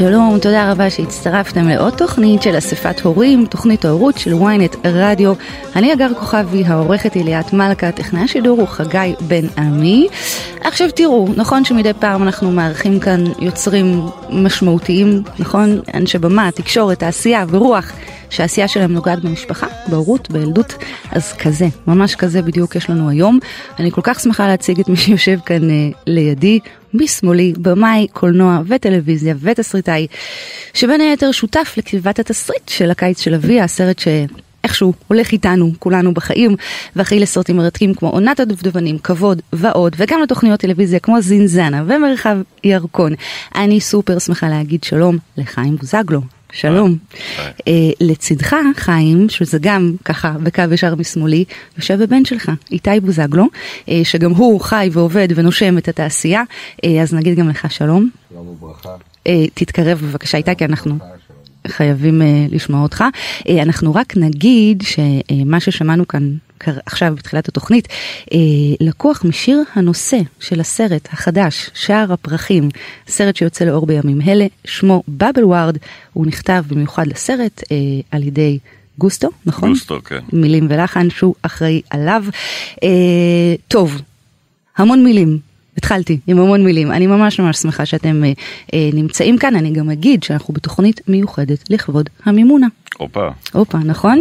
שלום, תודה רבה שהצטרפתם לעוד תוכנית של אספת הורים, תוכנית ההורות של ynet רדיו. אני אגר כוכבי, העורכת היא ליאת מלכה, טכנאי השידור הוא חגי בן עמי. עכשיו תראו, נכון שמדי פעם אנחנו מארחים כאן יוצרים משמעותיים, נכון? אנשי במה, תקשורת, תעשייה ורוח. שהעשייה שלהם נוגעת במשפחה, בהורות, בילדות, אז כזה, ממש כזה בדיוק יש לנו היום. אני כל כך שמחה להציג את מי שיושב כאן אה, לידי, משמאלי, במאי, קולנוע וטלוויזיה ותסריטאי, שבין היתר שותף לכתיבת התסריט של הקיץ של אבי, הסרט ש... איכשהו הולך איתנו, כולנו בחיים, ואחרי לסרטים מרתקים כמו עונת הדובדבנים, כבוד ועוד, וגם לתוכניות טלוויזיה כמו זינזנה ומרחב ירקון. אני סופר שמחה להגיד שלום לחיים בוזגלו. שלום. Uh, לצדך, חיים, שזה גם ככה בקו ישר משמאלי, יושב הבן שלך, איתי בוזגלו, uh, שגם הוא חי ועובד ונושם את התעשייה, uh, אז נגיד גם לך שלום. שלום וברכה. Uh, תתקרב בבקשה איתי, כי אנחנו חייבים uh, לשמוע אותך. Uh, אנחנו רק נגיד שמה uh, ששמענו כאן עכשיו בתחילת התוכנית, אה, לקוח משיר הנושא של הסרט החדש, שער הפרחים, סרט שיוצא לאור בימים אלה, שמו בבל ווארד, הוא נכתב במיוחד לסרט אה, על ידי גוסטו, נכון? גוסטו, כן. מילים ולחן שהוא אחראי עליו. אה, טוב, המון מילים. התחלתי עם המון מילים, אני ממש ממש שמחה שאתם אה, אה, נמצאים כאן, אני גם אגיד שאנחנו בתוכנית מיוחדת לכבוד המימונה. הופה. הופה, נכון?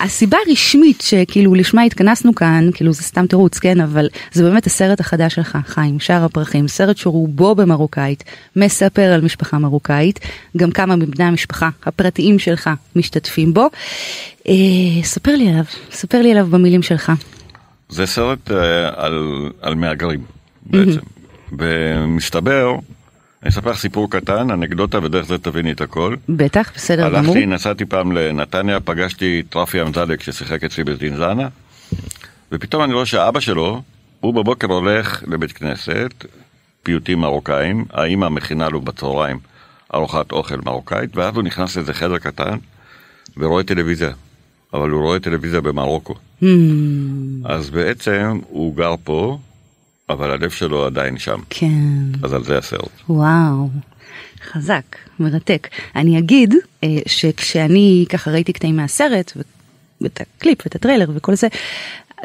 הסיבה הרשמית שכאילו לשמה התכנסנו כאן, כאילו זה סתם תירוץ, כן, אבל זה באמת הסרט החדש שלך, חיים, שער הפרחים, סרט שרובו במרוקאית, מספר על משפחה מרוקאית, גם כמה מבני המשפחה הפרטיים שלך משתתפים בו. אה, ספר לי עליו, ספר לי עליו במילים שלך. זה סרט אה, על, על מהגרים בעצם, ומסתבר אני אספר לך סיפור קטן, אנקדוטה, ודרך זה תביני את הכל. בטח, בסדר גמור. הלכתי, נסעתי פעם לנתניה, פגשתי את רפי אמזלק ששיחק אצלי בזינזנה, ופתאום אני רואה שהאבא שלו, הוא בבוקר הולך לבית כנסת, פיוטים מרוקאים, האימא מכינה לו בצהריים ארוחת אוכל מרוקאית, ואז הוא נכנס לאיזה חדר קטן ורואה טלוויזיה, אבל הוא רואה טלוויזיה במרוקו. Hmm. אז בעצם הוא גר פה, אבל הלב שלו עדיין שם. כן. אז על זה הסרט. וואו, חזק, מרתק. אני אגיד אה, שכשאני ככה ראיתי קטעים מהסרט, ואת הקליפ ואת הטריילר וכל זה,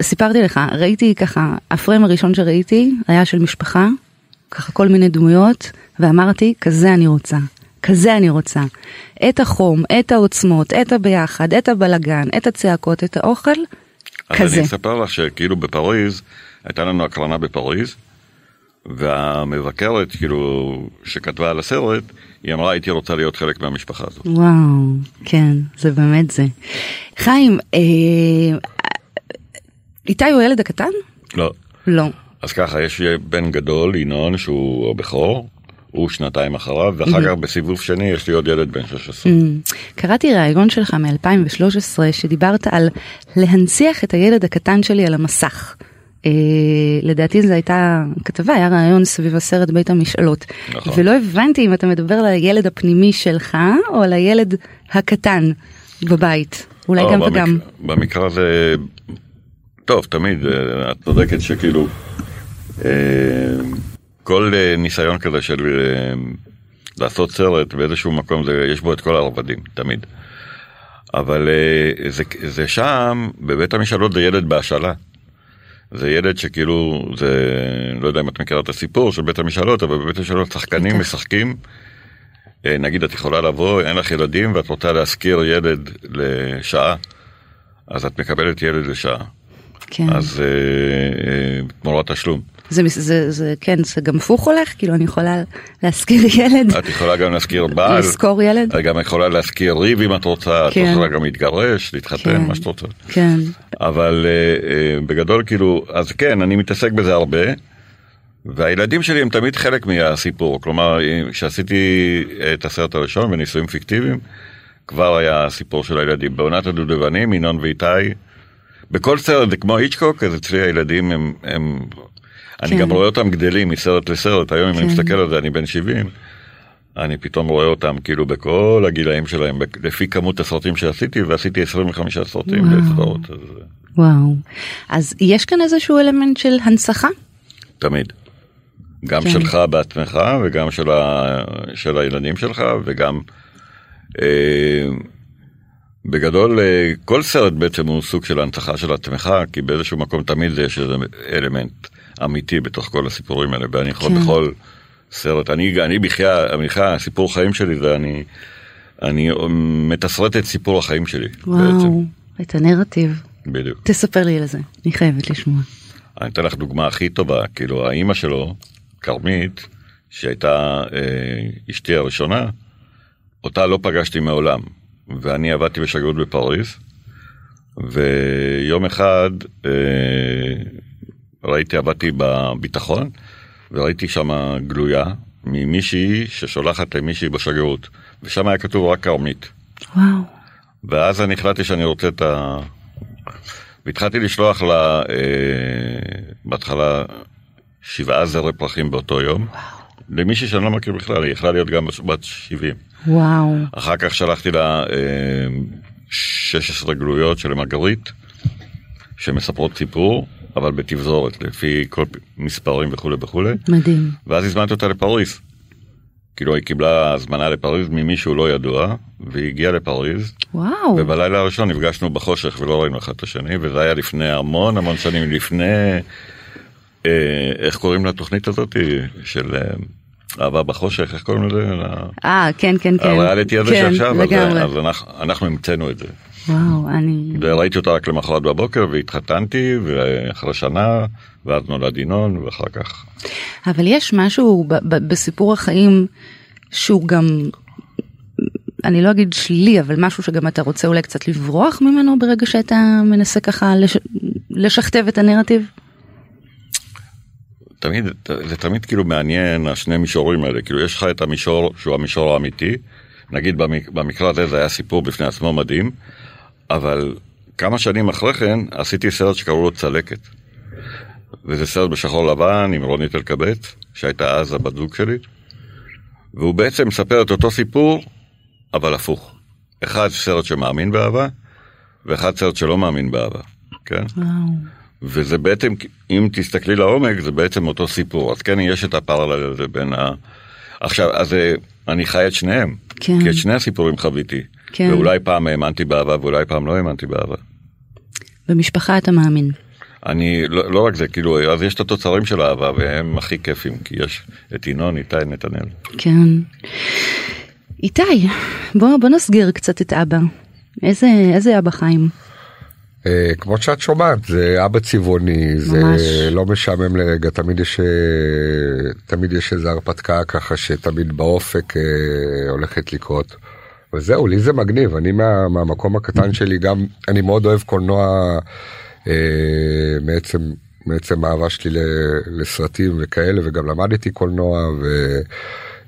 סיפרתי לך, ראיתי ככה, הפריים הראשון שראיתי היה של משפחה, ככה כל מיני דמויות, ואמרתי, כזה אני רוצה. כזה אני רוצה. את החום, את העוצמות, את הביחד, את הבלגן, את הצעקות, את האוכל, אז כזה. אז אני אספר לך שכאילו בפריז, הייתה לנו הקרנה בפריז, והמבקרת, כאילו, שכתבה על הסרט, היא אמרה, הייתי רוצה להיות חלק מהמשפחה הזאת. וואו, כן, זה באמת זה. חיים, אה, איתי הוא הילד הקטן? לא. לא. אז ככה, יש בן גדול, ינון, שהוא הבכור, הוא שנתיים אחריו, ואחר כך בסיבוב שני יש לי עוד ילד בן 16. קראתי ראיון שלך מ-2013 שדיברת על להנציח את הילד הקטן שלי על המסך. אה, לדעתי זו הייתה כתבה, היה רעיון סביב הסרט בית המשאלות. נכון. ולא הבנתי אם אתה מדבר על הילד הפנימי שלך או על הילד הקטן בבית. אולי גם במק... וגם. במקרה הזה, טוב, תמיד, אה, את צודקת שכאילו, אה, כל ניסיון כזה של לעשות סרט באיזשהו מקום, זה, יש בו את כל הרבדים, תמיד. אבל זה, זה שם, בבית המשאלות זה ילד בהשאלה. זה ילד שכאילו, זה, לא יודע אם את מכירה את הסיפור של בית המשאלות, אבל בבית המשאלות שחקנים משחקים. אה, נגיד את יכולה לבוא, אין לך ילדים ואת רוצה להשכיר ילד לשעה, אז את מקבלת ילד לשעה. כן. אז אה, אה, תמורת תשלום. זה, זה, זה, כן, זה גם הפוך הולך? כאילו, אני יכולה להשכיר ילד? את יכולה גם להשכיר בעל. לשכור ילד? את גם יכולה להשכיר ריב אם את רוצה, כן. את יכולה גם להתגרש, להתחתן, כן. מה שאת רוצה. כן. אבל uh, uh, בגדול, כאילו, אז כן, אני מתעסק בזה הרבה, והילדים שלי הם תמיד חלק מהסיפור. כלומר, כשעשיתי את הסרט הראשון בניסויים פיקטיביים, כבר היה הסיפור של הילדים. בעונת הדודבנים, ינון ואיתי, בכל סרט זה כמו איצ'קוק, אז אצלי הילדים הם, הם אני גם רואה אותם גדלים מסרט לסרט, היום אם אני כן. מסתכל על זה אני בן 70, אני פתאום רואה אותם כאילו בכל הגילאים שלהם, לפי כמות הסרטים שעשיתי, ועשיתי 25 סרטים בסדרות. אז... וואו. אז יש כאן איזשהו אלמנט של הנצחה? תמיד. גם כן. שלך בעצמך, וגם של, ה... של הילדים שלך, וגם... אה, בגדול אה, כל סרט בעצם הוא סוג של הנצחה של עצמך, כי באיזשהו מקום תמיד יש איזה אלמנט אמיתי בתוך כל הסיפורים האלה, ואני יכול כן. בכל סרט, אני, אני בכלל, סיפור חיים שלי זה אני, אני מתסרט את סיפור החיים שלי. וואו, בעצם. את הנרטיב. בדיוק. תספר לי על זה, אני חייבת לשמוע. אני אתן לך דוגמה הכי טובה, כאילו האימא שלו, כרמית, שהייתה אה, אשתי הראשונה, אותה לא פגשתי מעולם. ואני עבדתי בשגרירות בפריז, ויום אחד אה, ראיתי, עבדתי בביטחון, וראיתי שם גלויה ממישהי ששולחת למישהי בשגרירות, ושם היה כתוב רק כרמית. וואו. ואז אני החלטתי שאני רוצה את ה... והתחלתי לשלוח לה אה, בהתחלה שבעה זרי פרחים באותו יום. וואו. למישהי שאני לא מכיר בכלל, היא יכלה להיות גם בת 70. וואו. אחר כך שלחתי לה אה, 16 גלויות של מרגרית, שמספרות סיפור, אבל בתבזורת, לפי כל מספרים וכולי וכולי. מדהים. ואז הזמנתי אותה לפריז. כאילו היא קיבלה הזמנה לפריז ממישהו לא ידוע, והיא הגיעה לפריז. וואו. ובלילה הראשון נפגשנו בחושך ולא ראינו אחד את השני, וזה היה לפני המון המון שנים, לפני, אה, איך קוראים לתוכנית הזאת? של... אה, אהבה בחושך, איך קוראים לזה? אה, כן, כן, כן. הריאליטי הזה כן, שעכשיו, לגמרי. אז, אז אנחנו, אנחנו המצאנו את זה. וואו, אני... וראיתי אותה רק למחרת בבוקר והתחתנתי, ואחרי שנה, ואז נולד ינון, ואחר כך. אבל יש משהו בסיפור החיים שהוא גם, אני לא אגיד שלילי, אבל משהו שגם אתה רוצה אולי קצת לברוח ממנו ברגע שאתה מנסה ככה לש... לשכתב את הנרטיב? תמיד, זה תמיד כאילו מעניין השני מישורים האלה, כאילו יש לך את המישור שהוא המישור האמיתי, נגיד במקרה הזה זה היה סיפור בפני עצמו מדהים, אבל כמה שנים אחרי כן עשיתי סרט שקראו לו צלקת. וזה סרט בשחור לבן עם רונית אלקבץ, שהייתה אז הבת זוג שלי, והוא בעצם מספר את אותו סיפור, אבל הפוך. אחד סרט שמאמין באהבה, ואחד סרט שלא מאמין באהבה, כן? וואו. וזה בעצם, אם תסתכלי לעומק, זה בעצם אותו סיפור. אז כן, יש את הפרלל הזה בין ה... עכשיו, אז אה, אני חי את שניהם. כן. כי את שני הסיפורים חוויתי. כן. ואולי פעם האמנתי באהבה ואולי פעם לא האמנתי באהבה. במשפחה אתה מאמין. אני, לא, לא רק זה, כאילו, אז יש את התוצרים של האהבה והם הכי כיפים, כי יש את ינון, איתי, נתנאל. כן. איתי, בוא, בוא נסגיר קצת את אבא. איזה, איזה אבא חיים? אה, כמו שאת שומעת זה אבא צבעוני זה לא משעמם לרגע תמיד יש אה, תמיד יש איזה הרפתקה ככה שתמיד באופק אה, הולכת לקרות. וזהו לי זה מגניב אני מה, מהמקום הקטן שלי גם אני מאוד אוהב קולנוע אה, מעצם מעצם האהבה שלי לסרטים וכאלה וגם למדתי קולנוע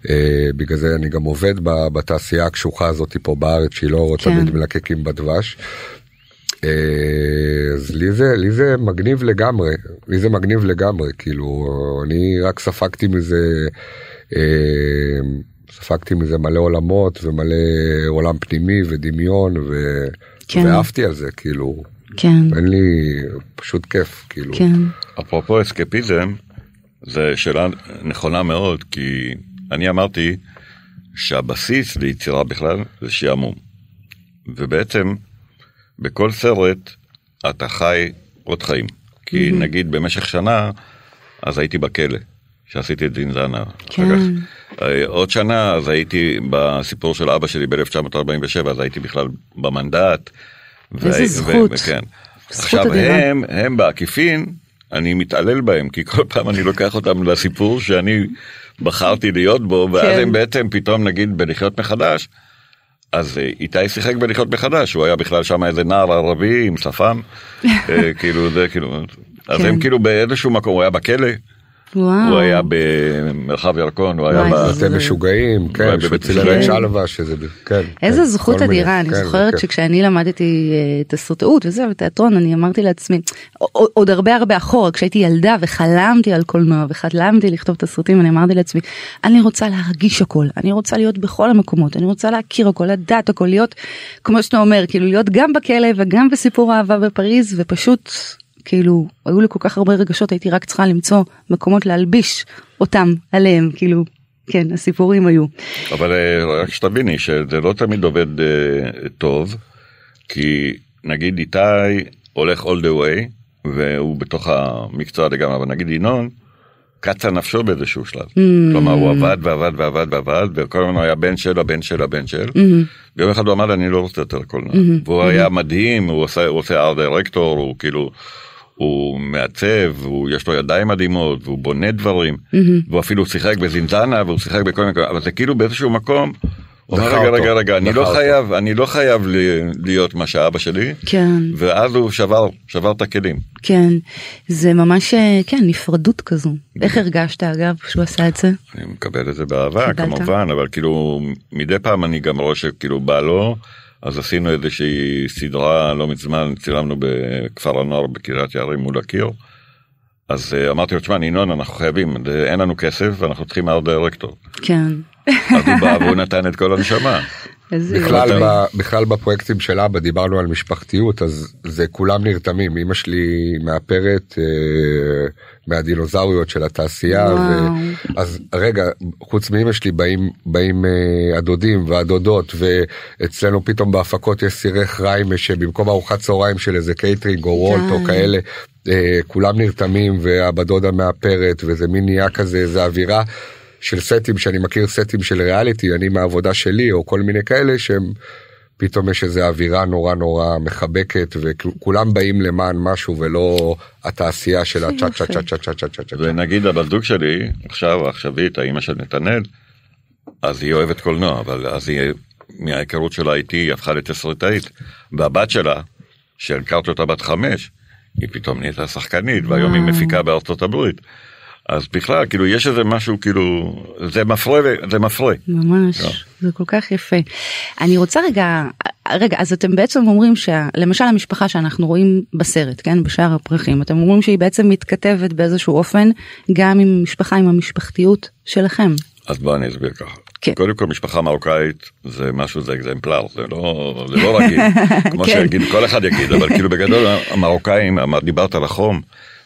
ובגלל זה אני גם עובד בתעשייה הקשוחה הזאת פה בארץ שהיא לא כן. תמיד מלקקים בדבש. אה, אז לי זה לי זה מגניב לגמרי לי זה מגניב לגמרי כאילו אני רק ספגתי מזה אה, ספגתי מזה מלא עולמות ומלא עולם פנימי ודמיון ו... כן. ועפתי על זה כאילו כן אין לי פשוט כיף כאילו כן אפרופו אסקפיזם זה שאלה נכונה מאוד כי אני אמרתי שהבסיס ליצירה בכלל זה שעמום ובעצם בכל סרט אתה חי עוד חיים. כי mm-hmm. נגיד במשך שנה, אז הייתי בכלא, שעשיתי את זינזנה. כן. אה, עוד שנה, אז הייתי בסיפור של אבא שלי ב-1947, אז הייתי בכלל במנדט. איזה זכות. ו- כן. עכשיו הם, הם בעקיפין, אני מתעלל בהם, כי כל פעם אני לוקח אותם לסיפור שאני בחרתי להיות בו, ואז כן. הם בעצם פתאום נגיד בלחיות מחדש. אז אה, איתי שיחק בלחיות מחדש, הוא היה בכלל שם איזה נער ערבי עם שפם, אה, כאילו זה כאילו, אז הם כן. כאילו באיזשהו מקום, הוא היה בכלא, וואו. הוא היה במרחב ירקון, הוא היה ב... זה- אתם משוגעים, כן, שהוא בבית צילם משוגעים. את שלווה, שזה, כן. איזה כן, זכות אדירה, אני כן, זוכרת כן. שכשאני למדתי אה, תסריטאות וזה, ותיאטרון, אני אמרתי לעצמי, עוד- הרבה הרבה אחורה, כשהייתי ילדה וחלמתי על קולנוע וחלמתי לכתוב תסריטים, אני אמרתי לעצמי, אני רוצה להרגיש הכל, אני רוצה להיות בכל המקומות, אני רוצה להכיר הכל, לדעת הכל, להיות, כמו שאתה אומר, כאילו להיות גם בכלא וגם בסיפור אהבה בפריז, ופשוט, כאילו, היו לי כל כך הרבה רגשות, הייתי רק צריכה למצוא מקומות להלביש אותם עליהם, כאילו, כן, הסיפורים היו. אבל אה, רק שתביני שזה לא תמיד עובד אה, טוב, כי נגיד איתי הולך all the way, והוא בתוך המקצוע לגמרי, אבל נגיד ינון, קצה נפשו באיזשהו שלב. כלומר, הוא עבד ועבד ועבד ועבד, וכל הזמן היה בן של הבן של הבן של, ויום אחד הוא אמר, אני לא רוצה יותר קולנוע. והוא היה מדהים, הוא עושה- הוא עושה ארט דירקטור, הוא כאילו... הוא מעצב, הוא, יש לו ידיים מדהימות, והוא בונה דברים, והוא אפילו שיחק בזינזנה, והוא שיחק בכל מיני, אבל זה כאילו באיזשהו מקום, הוא אומר רגע רגע רגע, אני לא אותו." חייב, אני לא חייב להיות מה שאבא שלי, כן. ואז הוא שבר, שבר את הכלים. כן, זה ממש, אה, כן, נפרדות כזו. איך הרגשת אגב שהוא עשה את זה? אני מקבל את זה באהבה קיבלת? כמובן, אבל כאילו מדי פעם אני גם רואה שכאילו בא לו, אז עשינו איזושהי סדרה לא מזמן, צילמנו בכפר הנוער בקריית יערים מול הקיר. אז אה, אמרתי לו, תשמע, ינון, אנחנו חייבים, זה- אין לנו כסף ואנחנו צריכים ארט דירקטור. כן. אז הוא בא והוא נתן את כל הנשמה. בכלל. ב, בכלל בפרויקטים של אבא דיברנו על משפחתיות אז זה כולם נרתמים אמא שלי מאפרת אה, מהדינוזאוריות של התעשייה. ו, אז רגע חוץ מאמא שלי באים באים אה, הדודים והדודות ואצלנו פתאום בהפקות יש סירי חריימה שבמקום ארוחת צהריים של איזה קייטרינג או וולט או. כאלה אה, כולם נרתמים והבדודה מאפרת וזה מין נהיה כזה איזה אווירה. של סטים שאני מכיר סטים של ריאליטי אני מהעבודה שלי או כל מיני כאלה שהם פתאום יש איזה אווירה נורא נורא מחבקת וכולם באים למען משהו ולא התעשייה של הצ'ה צ'ה. צ'ה צ'ה צ'ה צ'ה צ'ה צ'ה. ונגיד הבת זוג שלי, עכשיו, העכשווית, האימא של נתנאל, אז היא אוהבת קולנוע, אבל אז היא, מההיכרות שלה איתי, היא הפכה לתסריטאית. והבת שלה, שהכרתי אותה בת חמש, היא פתאום נהייתה שחקנית, והיום היא. מפיקה בארצות הברית. אז בכלל, כאילו, יש איזה משהו, כאילו, זה מפרה, זה מפרה. ממש, לא. זה כל כך יפה. אני רוצה רגע, רגע, אז אתם בעצם אומרים שלמשל המשפחה שאנחנו רואים בסרט, כן, בשער הפרחים, אתם אומרים שהיא בעצם מתכתבת באיזשהו אופן גם עם משפחה, עם המשפחתיות שלכם. אז בוא אני אסביר ככה. כן. קודם כל משפחה מרוקאית זה משהו זה אקזמפלר זה לא זה לא רגיל כמו כן. שיגיד כל אחד יגיד אבל כאילו בגדול המרוקאים דיברת על החום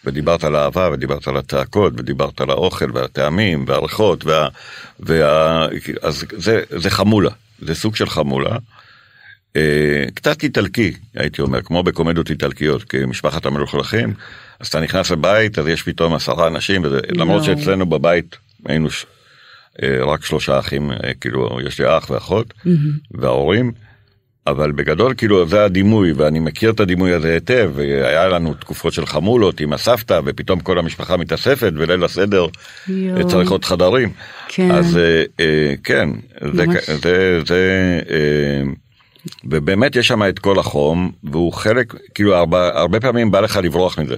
ודיברת על אהבה ודיברת על הצעקות ודיברת על האוכל והטעמים והריחות וה, וה אז זה זה חמולה זה סוג של חמולה. אה, קצת איטלקי הייתי אומר כמו בקומדיות איטלקיות כמשפחת המלוכלכים אז אתה נכנס לבית אז יש פתאום עשרה אנשים וזה, למרות יואו. שאצלנו בבית היינו אה, רק שלושה אחים אה, כאילו יש לי אח ואחות וההורים. אבל בגדול כאילו זה הדימוי ואני מכיר את הדימוי הזה היטב והיה לנו תקופות של חמולות עם הסבתא ופתאום כל המשפחה מתאספת וליל הסדר. אה, צריך עוד חדרים. כן. אז אה, אה, כן זה. זה, זה אה, ובאמת יש שם את כל החום והוא חלק כאילו הרבה, הרבה פעמים בא לך לברוח מזה.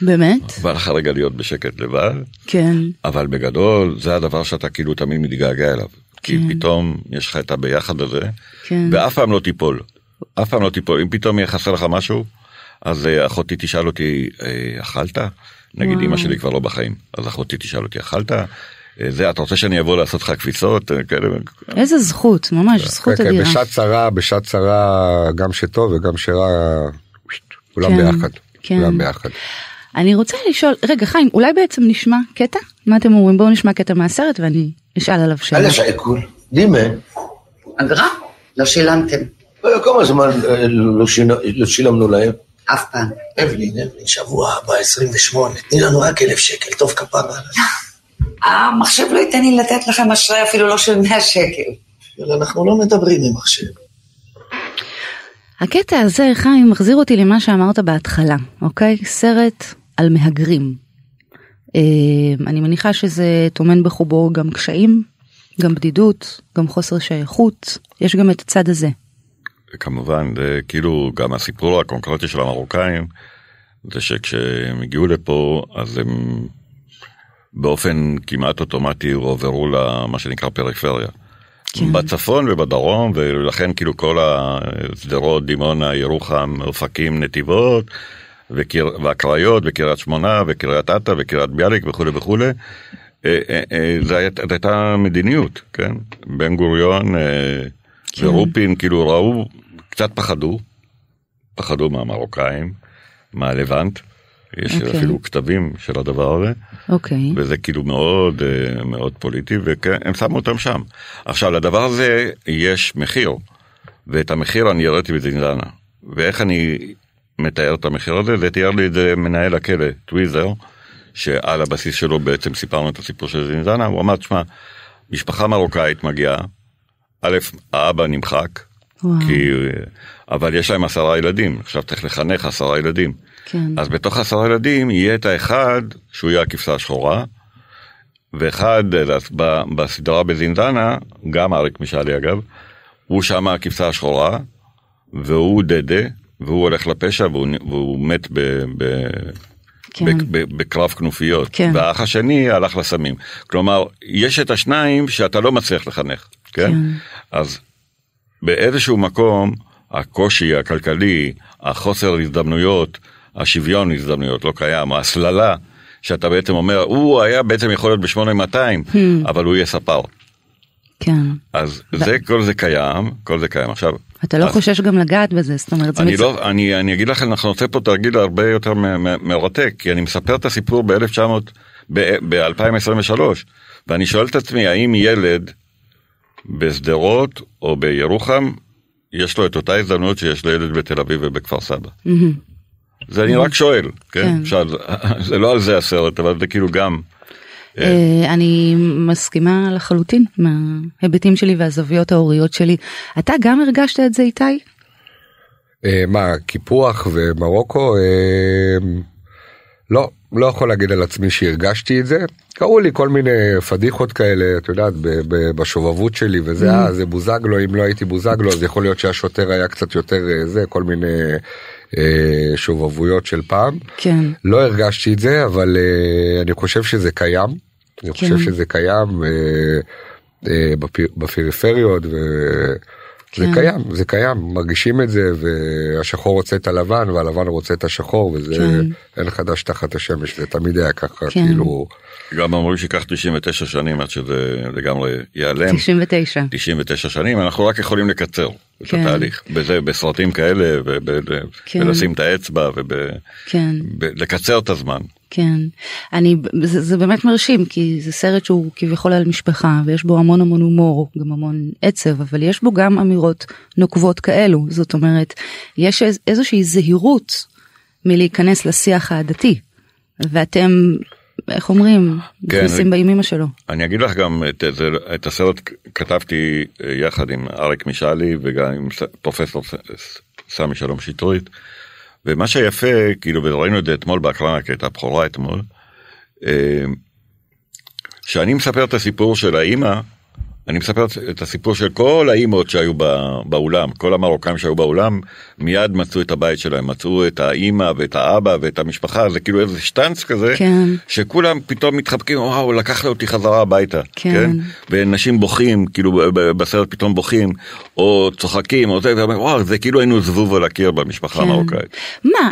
באמת? בא לך רגע להיות בשקט לבד כן. אבל בגדול זה הדבר שאתה כאילו תמיד מתגעגע אליו. כי כן. פתאום יש לך את הביחד הזה כן. ואף פעם לא תיפול. אף פעם לא תיפול אם פתאום יהיה חסר לך משהו אז אה, אחותי תשאל אותי אה, אכלת? נגיד. אמא שלי כבר לא בחיים אז אחותי תשאל אותי אכלת? אה, זה אתה רוצה שאני אבוא לעשות לך כאלה איזה זכות, ממש זכות כן, כן, אדירה. בשעת צרה בשעת צרה גם שטוב וגם שרע כולם כן, ביחד. כן. כולם ביחד. אני רוצה לשאול, רגע חיים, אולי בעצם נשמע קטע? מה אתם אומרים? בואו נשמע קטע מהסרט ואני אשאל עליו שאלה. Alles עיקול. Dime, אגרה? לא שילמתם. כמה זמן אה, לא לא שילמנו להם? אף פעם. אבלין, אבלין, שבוע הבא 28, תני לנו רק אלף שקל, טוב כפרה. המחשב לא ייתן לי לתת לכם אשראי אפילו לא של 100 שקל. אבל אנחנו לא מדברים עם מחשב. הקטע הזה, חיים, מחזיר אותי למה שאמרת בהתחלה, אוקיי? סרט על מהגרים. אה, אני מניחה שזה טומן בחובו גם קשיים, גם בדידות, גם חוסר שייכות, יש גם את הצד הזה. כמובן זה כאילו גם הסיפור הקונקרטי של המרוקאים זה שכשהם הגיעו לפה אז הם באופן כמעט אוטומטי הועברו למה שנקרא פריפריה. כן. בצפון ובדרום, ולכן כאילו כל השדרות, דימונה, ירוחם, אופקים, נתיבות, וקיר- והקריות, וקריית שמונה, וקריית אתא, וקריית ביאליק וכולי וכולי. אה, אה, אה, זו היית- זו הייתה מדיניות, כן? בן גוריון כן. ורופין כאילו ראו, קצת פחדו, פחדו מהמרוקאים, מהלבנט. יש אוקיי. אפילו כתבים של הדבר הזה. אוקיי. וזה כאילו מאוד מאוד פוליטי והם שמו אותם שם. עכשיו לדבר הזה יש מחיר ואת המחיר אני הראיתי בזינזנה ואיך אני מתאר את המחיר הזה זה תיאר לי את זה מנהל הכלא טוויזר שעל הבסיס שלו בעצם סיפרנו את הסיפור של זינזנה הוא אמר תשמע משפחה מרוקאית מגיעה א' האבא נמחק וואו. כי אבל יש להם עשרה ילדים עכשיו צריך לחנך עשרה ילדים. כן. אז בתוך עשרה ילדים יהיה את האחד שהוא יהיה הכבשה השחורה, ואחד אה, בסדרה בזינדנה, גם אריק משאלי אגב, הוא שם הכבשה השחורה, והוא דדה, והוא הולך לפשע והוא, והוא מת ב, ב, כן. ב, ב, בקרב כנופיות, כן. והאח השני הלך לסמים. כלומר, יש את השניים שאתה לא מצליח לחנך, כן? כן. אז באיזשהו מקום הקושי הכלכלי, החוסר הזדמנויות, השוויון הזדמנויות לא קיים, ההסללה, שאתה בעצם אומר, הוא היה בעצם יכול להיות ב-8200, אבל הוא יהיה ספר. כן. אז זה, כל זה קיים, כל זה קיים. עכשיו, אתה לא אז חושש גם לגעת בזה, זאת אומרת, זה אני מצ- לא, אני, אני אגיד לכם, אנחנו נעשה פה תרגיל הרבה יותר מרתק, כי אני מספר את הסיפור ב-1900, ב-2023, ואני שואל את עצמי, האם ילד בשדרות או בירוחם, יש לו את אותה הזדמנות שיש לילד בתל אביב ובכפר סבא? זה אני רק שואל, כן? כן. עכשיו, זה לא על זה הסרט, אבל זה כאילו גם, אני מסכימה לחלוטין מההיבטים שלי והזוויות ההוריות שלי. אתה גם הרגשת את זה איתי? אה, מה, קיפוח ומרוקו? אה, לא, לא יכול להגיד על עצמי שהרגשתי את זה. קראו לי כל מיני פדיחות כאלה, את יודעת, בשובבות שלי וזה, אה, זה בוזגלו, אם לא הייתי בוזגלו, אז יכול להיות שהשוטר היה קצת יותר אה, זה, כל מיני אה, שובבויות של פעם. כן. לא הרגשתי את זה, אבל אה, אני חושב שזה קיים. אני חושב כן. שזה קיים אה, אה, בפ- בפריפריות, וזה כן. קיים, זה קיים, מרגישים את זה, והשחור רוצה את הלבן, והלבן רוצה את השחור, וזה כן. אין חדש תחת השמש, זה תמיד היה ככה, כן. כאילו, גם אמרו שייקח 99 שנים עד שזה לגמרי ייעלם. 99. 99 שנים, אנחנו רק יכולים לקצר את כן. התהליך. בזה, בסרטים כאלה, וב- כן. ולשים את האצבע, כן. ולקצר את הזמן. כן, אני, זה, זה באמת מרשים כי זה סרט שהוא כביכול על משפחה ויש בו המון המון הומור, גם המון עצב, אבל יש בו גם אמירות נוקבות כאלו, זאת אומרת, יש איז, איזושהי זהירות מלהיכנס לשיח העדתי, ואתם, איך אומרים, כן, נכנסים באימימה שלו. אני אגיד לך גם את, זה, את הסרט כתבתי יחד עם אריק משאלי וגם עם פרופסור סמי שלום שטרית. ומה שיפה כאילו וראינו את זה אתמול בהקרנה כי הייתה בכורה אתמול. אה, שאני מספר את הסיפור של האימא אני מספר את הסיפור של כל האימהות שהיו בא- באולם, כל המרוקאים שהיו באולם, מיד מצאו את הבית שלהם, מצאו את האימא ואת האבא ואת המשפחה, זה כאילו איזה שטנץ כזה, כן. שכולם פתאום מתחבקים, וואו, לקחת אותי חזרה הביתה, כן. ונשים בוכים, כאילו בסרט פתאום בוכים, או צוחקים, או זה, וואו, זה כאילו היינו זבוב על הקיר במשפחה כן. המרוקאית. מה,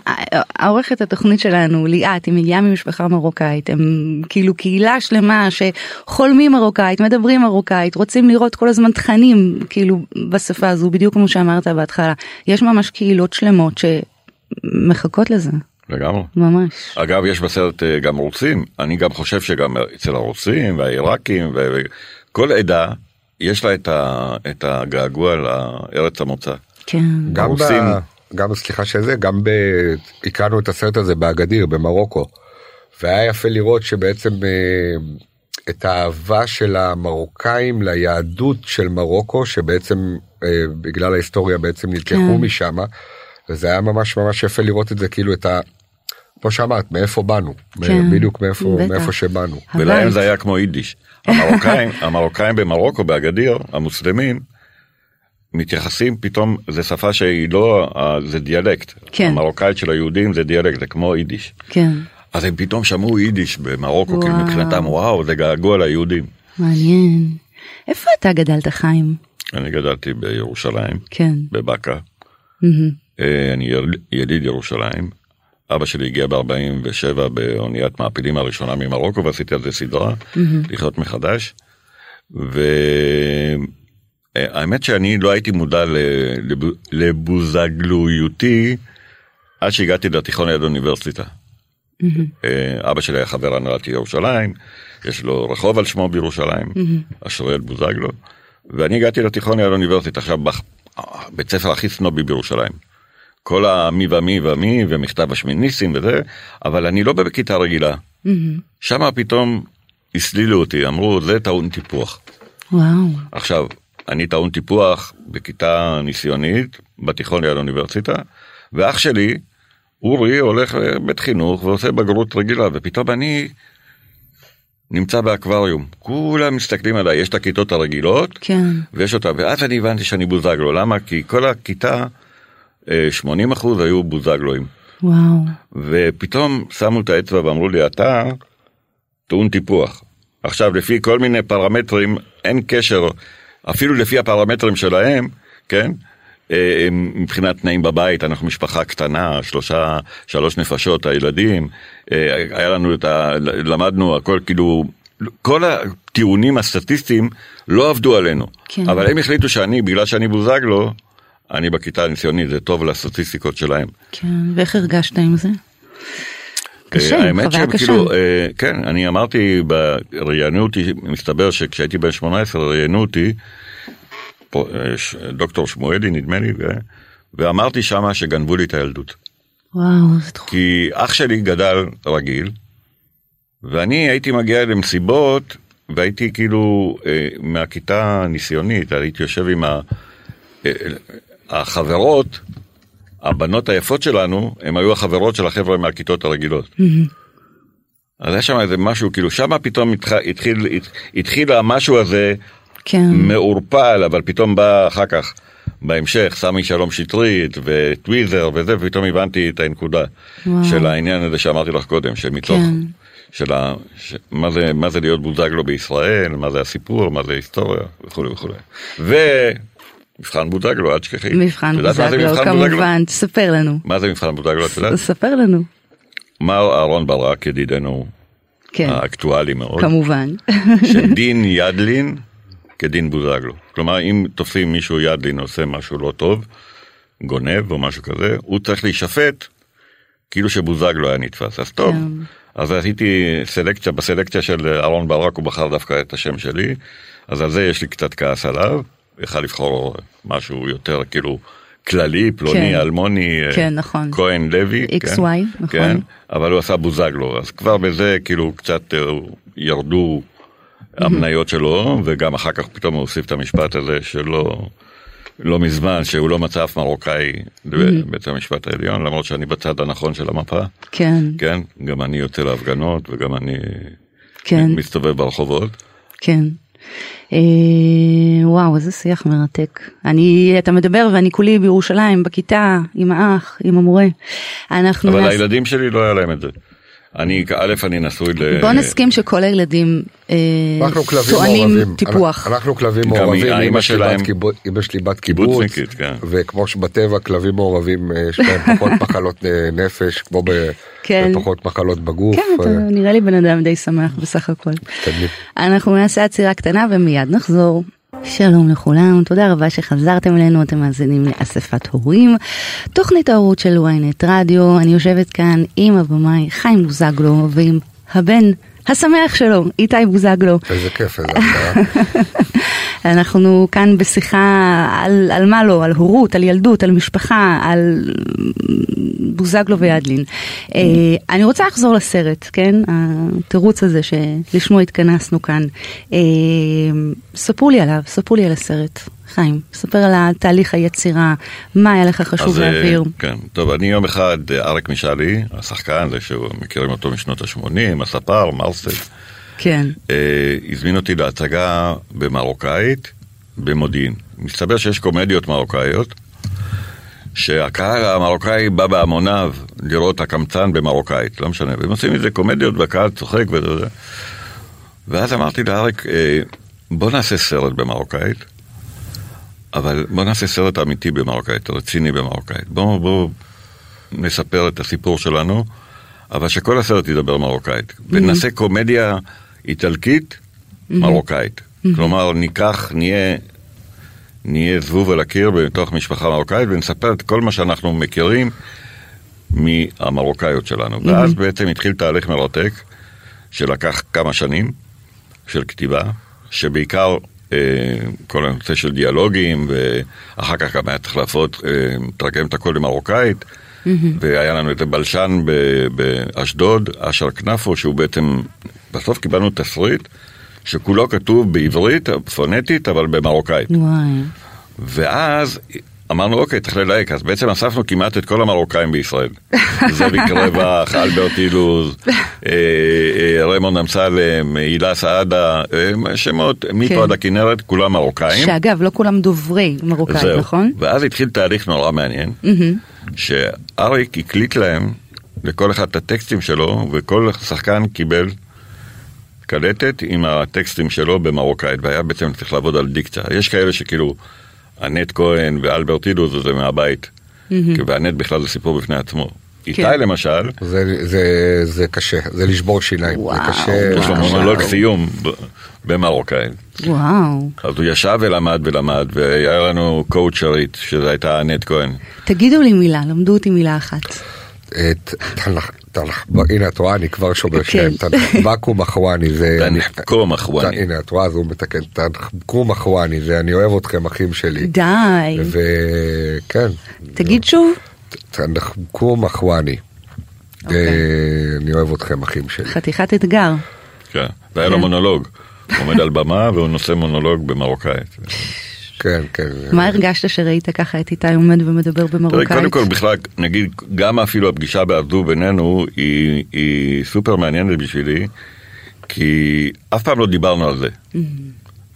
העורכת התוכנית שלנו, ליאת, היא מגיעה ממשפחה מרוקאית, הם כאילו קהילה שלמה שחולמים מרוקאית, מדברים מרוקאית, רוצים לראות כל הזמן תכנים, כאילו, בשפה הזו, בדיוק כמו שאמרת בהתחלה. יש ממש קהילות שלמות שמחכות לזה, לגמרי. ממש. אגב, יש בסרט אה, גם רוסים, אני גם חושב שגם אצל הרוסים והעיראקים וכל עדה, יש לה את, ה- את הגעגוע לארץ המוצא. כן. גם, ב... הרוסים- גם סליחה שזה, גם ב... הקרנו את הסרט הזה באגדיר במרוקו. והיה יפה לראות שבעצם אה, את האהבה של המרוקאים ליהדות של מרוקו, שבעצם אה, בגלל ההיסטוריה בעצם נלקחו כן. משם, וזה היה ממש ממש יפה לראות את זה כאילו את ה... כמו שאמרת, מאיפה באנו, כן, בדיוק מאיפה, בטח. מאיפה שבאנו. ולהם. זה היה כמו יידיש. המרוקאים, המרוקאים במרוקו, באגדיר, המוסלמים, מתייחסים פתאום, זה שפה שהיא לא, אה, זה דיאלקט. כן. המרוקאית של היהודים זה דיאלקט, זה כמו יידיש. כן. אז הם פתאום שמעו יידיש במרוקו, כי וואו. מבחינתם וואו, זה געגוע ליהודים. מעניין. איפה אתה גדלת, חיים? אני גדלתי בירושלים, כן. בבאקה. מהמם. אה, אני יל- יליד ירושלים. אבא שלי הגיע ב-47 באוניית מעפילים הראשונה ממרוקו ועשיתי על זה סדרה, לחיות מחדש. והאמת שאני לא הייתי מודע לב- לבוזגלויותי עד שהגעתי לתיכון ליד האוניברסיטה. אה, אבא שלי היה חבר הנהלת ירושלים, יש לו רחוב על שמו בירושלים, אשריאל בוזגלו, ואני הגעתי לתיכון ליד האוניברסיטה, עכשיו בית ספר הכי סנובי בירושלים. כל המי ומי ומי ומכתב השמיניסטים וזה, אבל אני לא בכיתה רגילה. שם פתאום הסלילו אותי, אמרו זה טעון טיפוח. וואו. עכשיו, אני טעון טיפוח בכיתה ניסיונית, בתיכון ליד האוניברסיטה, ואח שלי, אורי, הולך לבית חינוך ועושה בגרות רגילה, ופתאום אני נמצא באקווריום. כולם מסתכלים עליי, יש את הכיתות הרגילות, כן. ויש אותה, ואז אני הבנתי שאני בוזגלו, למה? כי כל הכיתה, אה, 80% היו בוזגלואים. וואו. ופתאום שמו את האצבע ואמרו לי, אתה טעון טיפוח. עכשיו, לפי כל מיני פרמטרים, אין קשר, אפילו לפי הפרמטרים שלהם, כן? אה, מבחינת תנאים בבית, אנחנו משפחה קטנה, שלושה, שלוש נפשות, הילדים, אה, היה לנו את ה... למדנו הכל, כאילו, כל הטיעונים הסטטיסטיים לא עבדו עלינו. כן. אבל הם החליטו שאני, בגלל שאני בוזגלו, אני בכיתה הניסיונית, זה טוב לסטטיסטיקות שלהם. כן. ואיך הרגשת עם זה? קשה, אה, האמת חוויה קשה. כאילו, אה, כן, אני אמרתי, ראיינו אותי, מסתבר שכשהייתי בן 18 ראיינו אותי, דוקטור שמואלי נדמה לי, ואמרתי שמה שגנבו לי את הילדות. וואו, זה תחום. כי אח שלי גדל רגיל, ואני הייתי מגיע למסיבות, והייתי כאילו אה, מהכיתה הניסיונית, הייתי יושב עם ה, החברות, הבנות היפות שלנו, הן היו החברות של החבר'ה מהכיתות הרגילות. אז היה שם איזה משהו, כאילו שמה פתאום התח, התחיל, הת- התחיל המשהו הזה כן. מעורפל, אבל פתאום בא אחר כך, בהמשך, סמי שלום שטרית וטוויזר וזה, ופתאום הבנתי את הנקודה וואו. של העניין הזה שאמרתי לך קודם, שמתוך, כן. של ה, ש, מה, זה, מה זה להיות בוזגלו בישראל, מה זה הסיפור, מה זה היסטוריה וכולי וכולי. ומבחן בוזגלו, אל תשכחי. מבחן מבחן בוזגלו? כמובן, תספר לנו. מה זה מבחן בוזגלו, את יודעת? ספר לנו. מר אהרון ברק, ידידנו כן, האקטואלי מאוד, כמובן. שדין ידלין כדין בוזגלו. כלומר, אם תופסים מישהו ידלין עושה משהו לא טוב, גונב או משהו כזה, הוא צריך להישפט כאילו שבוזגלו היה נתפס. אז טוב, כן. אז עשיתי סלקציה, בסלקציה של אהרון ברק הוא בחר דווקא את השם שלי, אז על זה יש לי קצת כעס עליו, יכל לבחור משהו יותר כאילו כללי, פלוני, כן. אלמוני, אה, כן, נכון. כהן לוי, XY, כן, נכון. כן, אבל הוא עשה בוזגלו, אז כבר בזה כאילו קצת אה, ירדו המניות שלו, וגם אחר כך פתאום הוא הוסיף את המשפט הזה שלא, לא מזמן, שהוא לא מצא אף מרוקאי בבית המשפט העליון, למרות שאני בצד הנכון של המפה, כן, כן, גם אני יוצא להפגנות וגם אני כן, מסתובב ברחובות. כן. אה, וואו, איזה שיח מרתק. אני, אתה מדבר ואני כולי בירושלים, בכיתה, עם האח, עם המורה. אנחנו אבל נעש- הילדים שלי לא היה להם את זה. אני, א', אני נשוי ל... בוא נסכים שכל הילדים אה, טוענים. טיפוח. אנחנו- כלבים מעורבים, אמא שלי שלהם בת קיבוץ- אמא שלי בת קיבוץ, קיבוצניקית, כן. וכמו שבטבע כלבים מעורבים אה, יש להם פחות מחלות אה, נפש, כמו ב- כן. בפחות מחלות בגוף. כן, אתה אה, נראה לי בן אדם די שמח בסך הכל. אנחנו נעשה עצירה קטנה ומיד נחזור. שלום לכולם, תודה רבה שחזרתם אלינו, אתם מאזינים לאספת הורים, תוכנית ההורות של ynet רדיו, אני יושבת כאן עם הבמאי חיים בוזגלו ועם הבן השמח שלו, איתי בוזגלו. איזה כיף, איזה. אנחנו כאן בשיחה על, על מה לא, על הורות, על ילדות, על משפחה, על בוזגלו וידלין. אה, אני רוצה לחזור לסרט, כן? התירוץ הזה שלשמו התכנסנו כאן. אה, ספרו לי עליו, ספרו לי על הסרט. חיים, ספר על התהליך היצירה, מה היה לך חשוב אז, אה, להעביר. כן, טוב, אני יום אחד, אריק משאלי, השחקן, זה שמכירים אותו משנות ה-80, הספר, מרסל, כן, אה, הזמין אותי להצגה במרוקאית במודיעין. מסתבר שיש קומדיות מרוקאיות, שהקהל המרוקאי בא בהמוניו לראות הקמצן במרוקאית, לא משנה, והם עושים מזה קומדיות והקהל צוחק וזה. ואז אמרתי לאריק, אה, בוא נעשה סרט במרוקאית, אבל בוא נעשה סרט אמיתי במרוקאית, רציני במרוקאית. בוא, בוא נספר את הסיפור שלנו, אבל שכל הסרט ידבר מרוקאית. ונעשה קומדיה איטלקית מרוקאית. כלומר, ניקח, נהיה, נהיה זבוב על הקיר בתוך משפחה מרוקאית ונספר את כל מה שאנחנו מכירים מהמרוקאיות שלנו. ואז בעצם התחיל תהליך מרתק, שלקח כמה שנים של כתיבה, שבעיקר אה, כל הנושא של דיאלוגים, ואחר כך גם היה צריך לעשות, אה, לתרגם את הכל למרוקאית. והיה לנו את הבלשן באשדוד, אשר כנפו, שהוא בעצם, בסוף קיבלנו תסריט שכולו כתוב בעברית, פונטית, אבל במרוקאית. וואי. ואז אמרנו, אוקיי, צריך ללהק, אז בעצם אספנו כמעט את כל המרוקאים בישראל. זאביק רווח, אלברט אילוז, אה, אה, רמון אמסלם, הילה סעדה, אה, שמות, כן. מפה עד הכנרת, כולם מרוקאים. שאגב, לא כולם דוברי מרוקאית, זהו. נכון? ואז התחיל תהליך נורא מעניין, שאריק הקליט להם, לכל אחד את הטקסטים שלו, וכל שחקן קיבל קלטת עם הטקסטים שלו במרוקאית, והיה בעצם צריך לעבוד על דיקציה. יש כאלה שכאילו, אנט כהן ואלברט אילוז זה מהבית, ואנט בכלל זה סיפור בפני עצמו. איתי כן. למשל, זה, זה, זה קשה, זה לשבור שיניים, וואו. זה קשה. יש לו. מונולוג סיום במרוקאית. וואו. אז הוא ישב ולמד ולמד, והיה לנו קואוצ'רית, שזו הייתה אנט כהן. תגידו לי מילה, למדו אותי מילה אחת. את- הנה את רואה אני כבר שובר כן. שניהם, תנחבקו מחואני זה, תנחבקו מחואני. הנה את רואה אז הוא מתקן, תנחבקו מחואני זה אני אוהב אתכם אחים שלי, די. וכן, תגיד שוב. תנחבקו מחואני, אוקיי. אה, אני אוהב אתכם אחים שלי, חתיכת אתגר. כן, והיה לו כן. מונולוג. הוא עומד על במה והוא נושא מונולוג במרוקאית. כן כן, מה הרגשת שראית ככה את איתי עומד ומדבר במרוקאית? קודם כל בכלל, נגיד, גם אפילו הפגישה באבדו בינינו היא, היא סופר מעניינת בשבילי, כי אף פעם לא דיברנו על זה.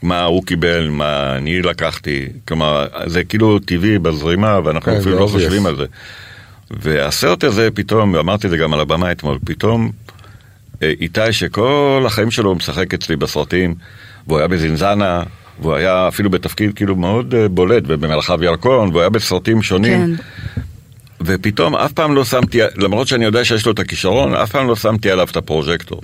מה הוא קיבל, מה אני לקחתי, כלומר, זה כאילו טבעי בזרימה, ואנחנו כן, אפילו לא. חושבים על זה. והסרט הזה פתאום, ואמרתי את זה גם על הבמה אתמול, פתאום אה, איתי שכל החיים שלו הוא משחק אצלי בסרטים, והוא היה בזינזנה, והוא היה אפילו בתפקיד כאילו מאוד אה, בולט, ובמרחב ירקון, והוא היה בסרטים שונים. כן. ופתאום אף פעם לא שמתי, למרות שאני יודע שיש לו את הכישרון, אף פעם לא שמתי עליו את הפרוז'קטור.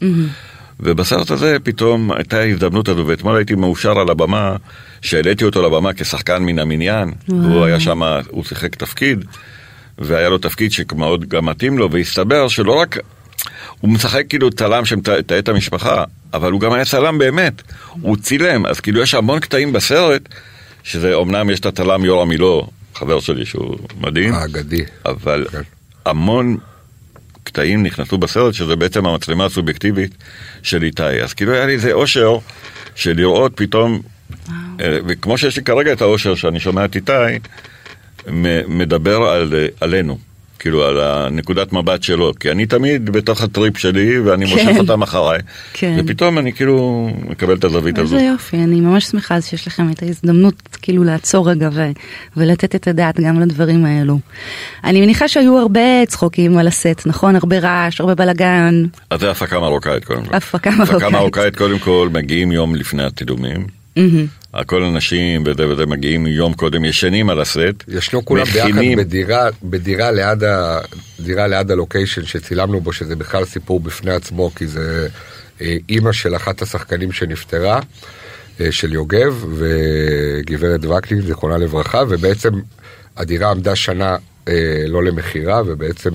ובסרט הזה פתאום הייתה ההזדמנות הזו, ואתמול הייתי מאושר על הבמה, שהעליתי אותו לבמה כשחקן מן המניין, והוא היה שם, הוא שיחק תפקיד, והיה לו תפקיד שמאוד גם מתאים לו, והסתבר שלא רק, הוא משחק כאילו צלם שמתעד את המשפחה, אבל הוא גם היה צלם באמת, הוא צילם, אז כאילו יש המון קטעים בסרט, שזה אמנם יש את הצלם יורם מילו, חבר שלי שהוא מדהים, האגדי, אבל כן. המון קטעים נכנסו בסרט, שזה בעצם המצלמה הסובייקטיבית של איתי. אז כאילו היה לי איזה אושר של לראות פתאום, אה, וכמו שיש לי כרגע את האושר שאני שומע את איתי, מדבר על, אה, עלינו. כאילו על הנקודת מבט שלו, כי אני תמיד בתוך הטריפ שלי ואני מושך כן. אותם אחריי, כן. ופתאום אני כאילו מקבל את הזווית הזו. איזה יופי, אני ממש שמחה שיש לכם את ההזדמנות כאילו לעצור רגע ו- ולתת את הדעת גם לדברים האלו. אני מניחה שהיו הרבה צחוקים על הסט, נכון? הרבה רעש, הרבה בלאגן. אז זה הפקה מרוקאית קודם כל. הפקה הפקה מרוקאית. מרוקאית קודם כל מגיעים יום לפני הצילומים. הכל אנשים וזה וזה מגיעים יום קודם, ישנים על הסט. ישנו כולם ביחד מכינים- בדירה, בדירה ליד, ה, דירה ליד הלוקיישן שצילמנו בו, שזה בכלל סיפור בפני עצמו, כי זה אה, אימא של אחת השחקנים שנפטרה, אה, של יוגב, וגברת וקנין, זיכרונה לברכה, ובעצם הדירה עמדה שנה אה, לא למכירה, ובעצם...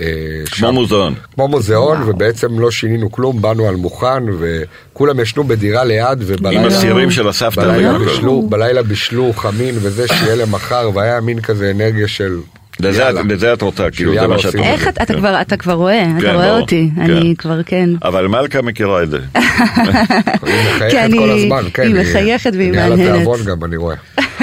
אה, כמו מוזיאון. כמו מוזיאון, ובעצם לא שינינו כלום, באנו על מוכן, וכולם ישנו בדירה ליד, ובלילה... עם הסירים של הסבתא בלילה והכל. בישלו, בלילה בישלו חמין וזה שיהיה למחר, והיה מין כזה אנרגיה של... לזה יאללה. את- לזה את רוצה, כאילו זה מה שאת. רוצה. איך אתה, אתה כן. כבר, אתה כבר רואה, אתה כן, רואה ברור. אותי, כן. אני כבר כן. אבל מלכה מכירה את זה. היא מחייכת כן, כל היא- הזמן, כן. היא מחייכת והיא נהיה לה מהנהנת. תיאבון גם, אני רואה.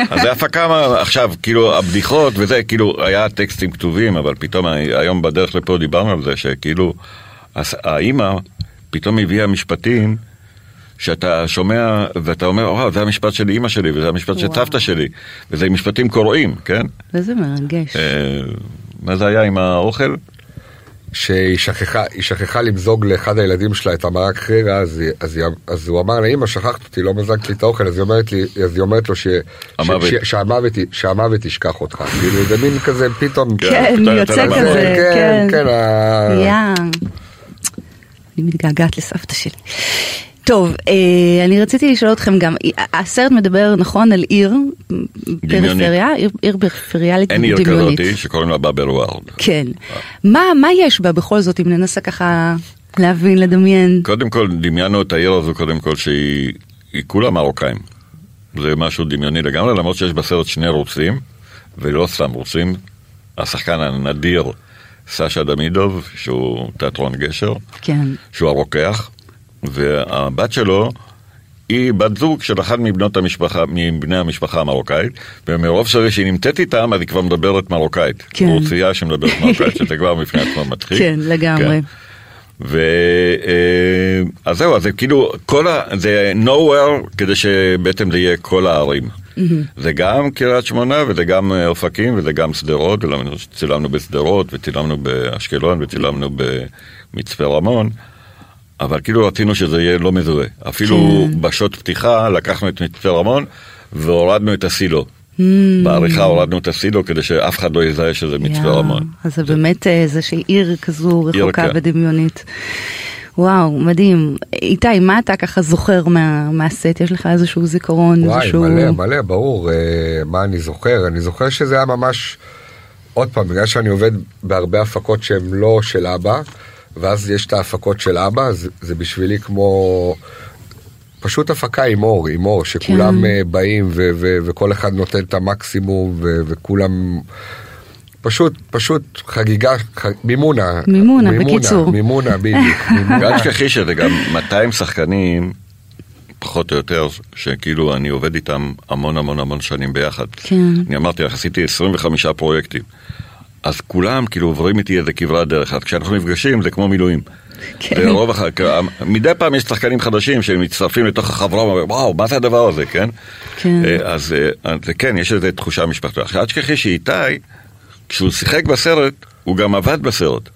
אז זה הפקה, עכשיו, כאילו, הבדיחות וזה, כאילו, היה טקסטים כתובים, אבל פתאום היום בדרך לפה דיברנו על זה, שכאילו, האימא פתאום הביאה משפטים שאתה שומע ואתה אומר, וואו, זה המשפט של אימא שלי, וזה המשפט של. סבתא שלי, וזה משפטים קוראים, כן? איזה מרגש. אה, מה זה היה עם האוכל? שהיא שכחה, שכחה למזוג לאחד הילדים שלה את המרק חירה, אז, אז, אז הוא אמר לה, אמא, שכחת אותי, לא מזגת לי את האוכל, אז היא אומרת, לי, אז היא אומרת לו ש, המוות. ש, ש, שהמוות, שהמוות ישכח אותך. כאילו, זה מין כזה פתאום... כן, אתה- יוצא כזה. כן. כן, ה- יא. אני מתגעגעת לסבתא שלי. טוב, אה, אני רציתי לשאול אתכם גם, הסרט מדבר נכון על עיר פריפריה, עיר, עיר פריפריאלית אין עיר דמיונית. כזאתי שקוראים לה באבל ווארד. כן. מה, מה יש בה בכל זאת, אם ננסה ככה להבין, לדמיין? קודם כל דמיינו את העיר הזו קודם כל שהיא היא כולה מרוקאים. זה משהו דמיוני לגמרי למרות שיש בסרט שני רוסים ולא סתם רוסים. השחקן הנדיר סשה דמידוב שהוא תיאטרון גשר כן. שהוא הרוקח והבת שלו היא בת זוג של אחת מבנות המשפחה, מבני המשפחה המרוקאית, ומרוב שזה שהיא נמצאת איתם, אז היא כבר מדברת מרוקאית. כן. רוסייה שמדברת מרוקאית, שזה כבר בפני עצמו מצחיק. כן, לגמרי. ו... אה, אז זהו, אז זה כאילו, כל ה... זה nowhere כדי שבעצם זה יהיה כל הערים. זה גם קריית שמונה וזה גם אופקים וזה גם שדרות, שצילמנו בשדרות וצילמנו באשקלון וצילמנו במצפה רמון, אבל כאילו רצינו שזה יהיה לא מזוהה. אפילו כן. בשעות פתיחה לקחנו את מצפה רמון והורדנו את הסילו. בעריכה הורדנו את הסילו כדי שאף אחד לא יזהה שזה מצפה רמון. אז זה באמת אה, איזושהי עיר כזו עיר, רחוקה כן. ודמיונית. וואו, מדהים. איתי, מה אתה ככה זוכר מה, מהסט? יש לך איזשהו זיכרון? וואי, איזשהו... מלא, מלא, ברור. אה, מה אני זוכר? אני זוכר שזה היה ממש, עוד פעם, בגלל שאני עובד בהרבה הפקות שהן לא של אבא, ואז יש את ההפקות של אבא, אז זה בשבילי כמו... פשוט הפקה עם אור, עם אור, שכולם כן. אה, באים ו- ו- וכל אחד נותן את המקסימום ו- וכולם... פשוט, פשוט חגיגה, ח... מימונה. מימונה, בקיצור. מימונה, בדיוק. מימונה. ואל תשכחי שזה גם 200 שחקנים, פחות או יותר, שכאילו אני עובד איתם המון המון המון שנים ביחד. כן. אני אמרתי לך, עשיתי 25 פרויקטים. אז כולם כאילו עוברים איתי איזה כברת דרך, אז כשאנחנו נפגשים זה כמו מילואים. כן. ורוב הח... מדי פעם יש שחקנים חדשים שמצטרפים לתוך החברה ואומרים, וואו, מה זה הדבר הזה, כן? כן. אה, אז אה, אז כן, יש איזו תחושה משפחתית. עכשיו, אל תשכחי שאיתי, כשהוא שיחק בסרט, הוא גם עבד בסרט.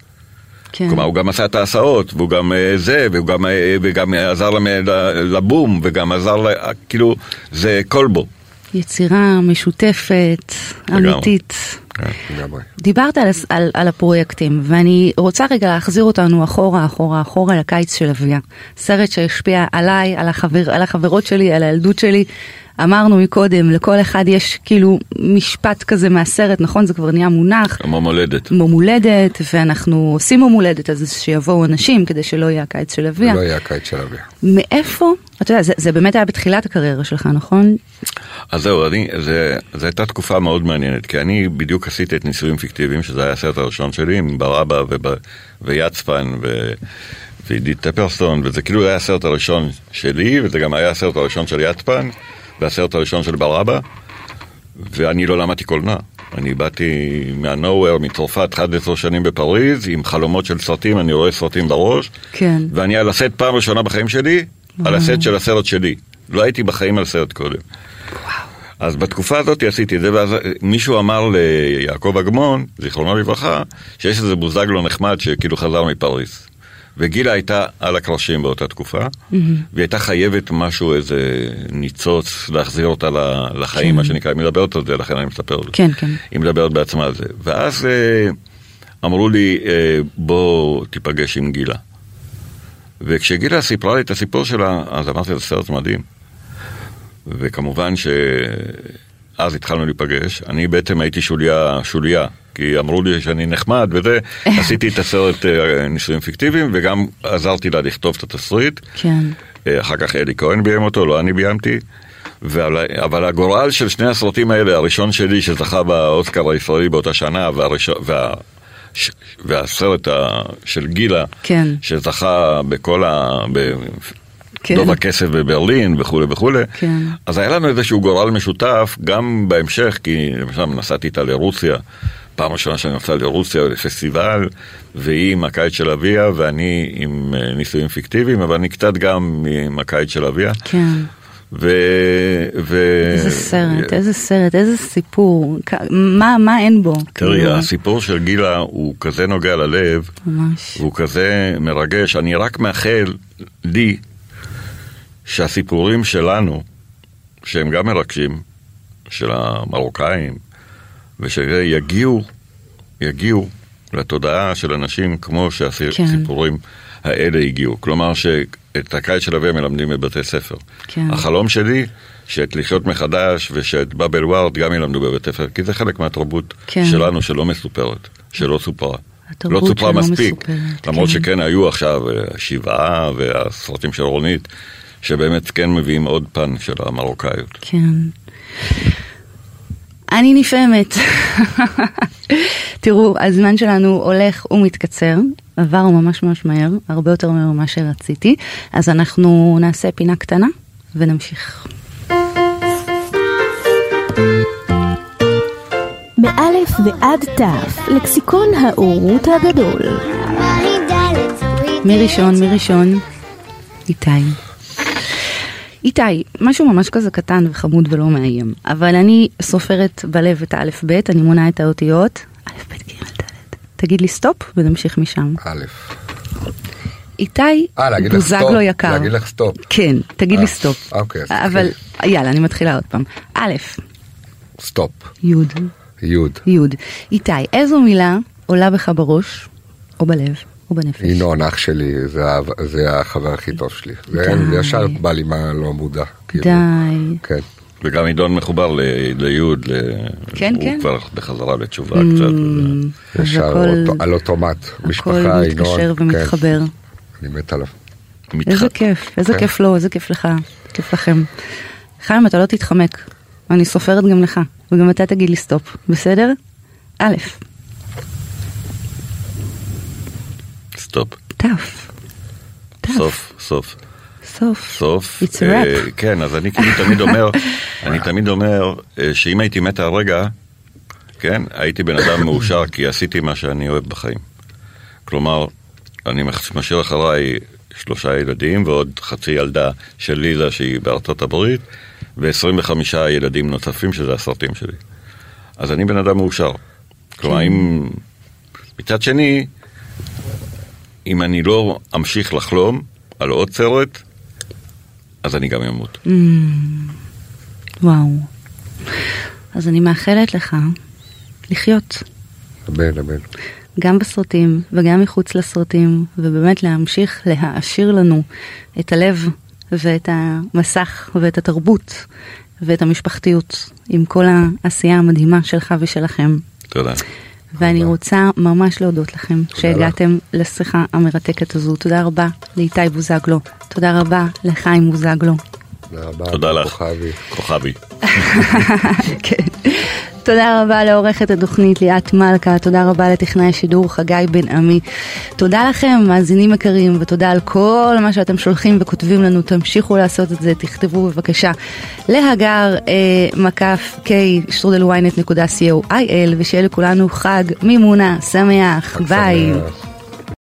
כן. כלומר, הוא גם עשה את ההסעות, והוא גם אה, זה, והוא גם, וגם עזר לבום, וגם עזר, ל... כאילו, זה כלבו. יצירה משותפת, לגמרי. אמיתית. דיברת על, על, על הפרויקטים, ואני רוצה רגע להחזיר אותנו אחורה, אחורה, אחורה לקיץ של אביה. סרט שהשפיע עליי, על, החבר, על החברות שלי, על הילדות שלי. אמרנו מקודם, לכל אחד יש כאילו משפט כזה מהסרט, נכון? זה כבר נהיה מונח. כמו מולדת. יום הולדת, ואנחנו עושים יום אז שיבואו אנשים כדי שלא יהיה הקיץ של אביה. לא יהיה הקיץ של אביה. מאיפה? אתה יודע, זה, זה באמת היה בתחילת הקריירה שלך, נכון? אז זהו, אני, זה, זו הייתה תקופה מאוד מעניינת, כי אני בדיוק עשיתי את ניסויים פיקטיביים, שזה היה הסרט הראשון שלי, עם ברבא ויצפן ו, ועידית טפרסטון, וזה כאילו היה הסרט הראשון שלי, וזה גם היה הסרט הראשון של יצפן, והסרט הראשון של ברבא, ואני לא למדתי קולנוע. אני באתי מה-nowhere, מצרפת, 11 שנים בפריז, עם חלומות של סרטים, אני רואה סרטים בראש, כן. ואני על הסט פעם ראשונה בחיים שלי, על הסט של הסרט שלי. לא הייתי בחיים על סרט קודם. אז בתקופה הזאת עשיתי את זה, ואז מישהו אמר ליעקב אגמון, זיכרונו לברכה, שיש איזה בוזגלו נחמד שכאילו חזר מפריז. וגילה הייתה על הקרשים באותה תקופה, והיא הייתה חייבת משהו, איזה ניצוץ, להחזיר אותה לחיים, מה שנקרא, היא מדברת על זה, לכן אני מספר על זה. כן, כן. היא מדברת בעצמה על זה. ואז אה, אמרו לי, אה, בוא תיפגש עם גילה. וכשגילה סיפרה לי את הסיפור שלה, אז אמרתי, זה סרט מדהים. וכמובן שאז התחלנו להיפגש, אני בעצם הייתי שוליה, שוליה, כי אמרו לי שאני נחמד וזה, עשיתי את הסרט אה, ניסויים פיקטיביים, וגם עזרתי לה לכתוב את התסריט. כן. אה, אחר כך אלי כהן ביים אותו, לא אני ביימתי. אבל, אבל הגורל של שני הסרטים האלה, הראשון שלי שזכה באוסקר הישראלי באותה שנה, והראשון, וה, ש, והסרט ה, של גילה, כן. שזכה בכל ה... ב, כן. דוב הכסף בברלין וכולי וכולי, כן. אז היה לנו איזשהו גורל משותף גם בהמשך, כי למשל נסעתי איתה לרוסיה, פעם ראשונה שאני נוסע לרוסיה לפסטיבל, והיא עם הקיץ של אביה ואני עם אה, נישואים פיקטיביים, אבל אני קצת גם עם הקיץ של אביה. כן. ו... ו... איזה סרט, איזה סרט, איזה סיפור, מה, מה אין בו? תראי, כאילו, הסיפור של גילה הוא כזה נוגע ללב, ממש. והוא כזה מרגש. אני רק מאחל לי שהסיפורים שלנו, שהם גם מרגשים, של המרוקאים, ושיגיעו, יגיעו לתודעה של אנשים כמו כן. שהסיפורים האלה הגיעו. כלומר, שאת הקיץ של אביה מלמדים בבתי ספר. כן. החלום שלי, שאת לחיות מחדש ושאת באבל ווארד גם ילמדו בבית ספר, כי זה חלק מהתרבות כן. שלנו שלא מסופרת, שלא סופרה. לא סופרה מספיק, מסופרת, למרות כן. שכן היו עכשיו אה, שבעה והסרטים של רונית, שבאמת כן מביאים עוד פן של המרוקאיות. כן. אני נפעמת. תראו, הזמן שלנו הולך ומתקצר, עבר ממש ממש מהר, הרבה יותר מהר ממה שרציתי, אז אנחנו נעשה פינה קטנה ונמשיך. מאלף ועד תף, לקסיקון האורות הגדול. מי ראשון? מי ראשון? איתי. איתי, משהו ממש כזה קטן וחמוד ולא מאיים, אבל אני סופרת בלב את האלף-בית, אני מונה את האותיות, א', ב', ג', ד'. תגיד לי סטופ ונמשיך משם. א', איתי אה, בוזגלו יקר. להגיד לך סטופ. כן, תגיד לי אה, סטופ. אוקיי, אבל יאללה, אני מתחילה עוד פעם. א', סטופ, י', י', י'. איתי, איזו מילה עולה בך בראש, או בלב, או בנפש? ינון אח שלי, זה זה החבר הכי טוב שלי. די. זה ישר בא לי מה לא מודע. כאילו. די. כן. וגם עידון מחובר ל- ליוד, ל- כן, הוא כן. כבר בחזרה לתשובה קצת. וזה- אז ישר הכל- על אוטומט. הכל משפחה, ינון. מתקשר כן. ומתחבר. אני מת עליו. מתח- איזה כיף, איזה כן. כיף לו, איזה כיף לך, כיף לכם. חיים, אתה לא תתחמק, אני סופרת גם לך, וגם אתה תגיד לי סטופ, בסדר? א', תף, תף, סוף, סוף. סוף, סוף. It's a אה, wrap. כן, אז אני כאילו תמיד אומר, אני תמיד אומר אה, שאם הייתי מת הרגע, כן, הייתי בן אדם מאושר כי עשיתי מה שאני אוהב בחיים. כלומר, אני משאיר אחריי שלושה ילדים ועוד חצי ילדה של ליזה שהיא בארצות הברית, ו-25 ילדים נוספים שזה הסרטים שלי. אז אני בן אדם מאושר. כלומר, אם... מצד שני, אם אני לא אמשיך לחלום על עוד סרט, אז אני גם אמות. וואו. אז אני מאחלת לך לחיות, אמן, אמן. גם בסרטים וגם מחוץ לסרטים, ובאמת להמשיך להעשיר לנו את הלב ואת המסך ואת התרבות ואת המשפחתיות עם כל העשייה המדהימה שלך ושלכם. תודה. ואני רוצה ממש להודות לכם שהגעתם לשיחה המרתקת הזו. תודה רבה לאיתי בוזגלו, תודה רבה לחיים בוזגלו. תודה רבה. תודה לך. כוכבי. כוכבי. כן. תודה רבה לעורכת התוכנית ליאת מלכה, תודה רבה לטכנאי השידור חגי בן עמי. תודה לכם, מאזינים יקרים, ותודה על כל מה שאתם שולחים וכותבים לנו, תמשיכו לעשות את זה, תכתבו בבקשה להגר אה, מקף k שטרודל ynet.co.il, ושיהיה לכולנו חג מימונה שמח, ביי.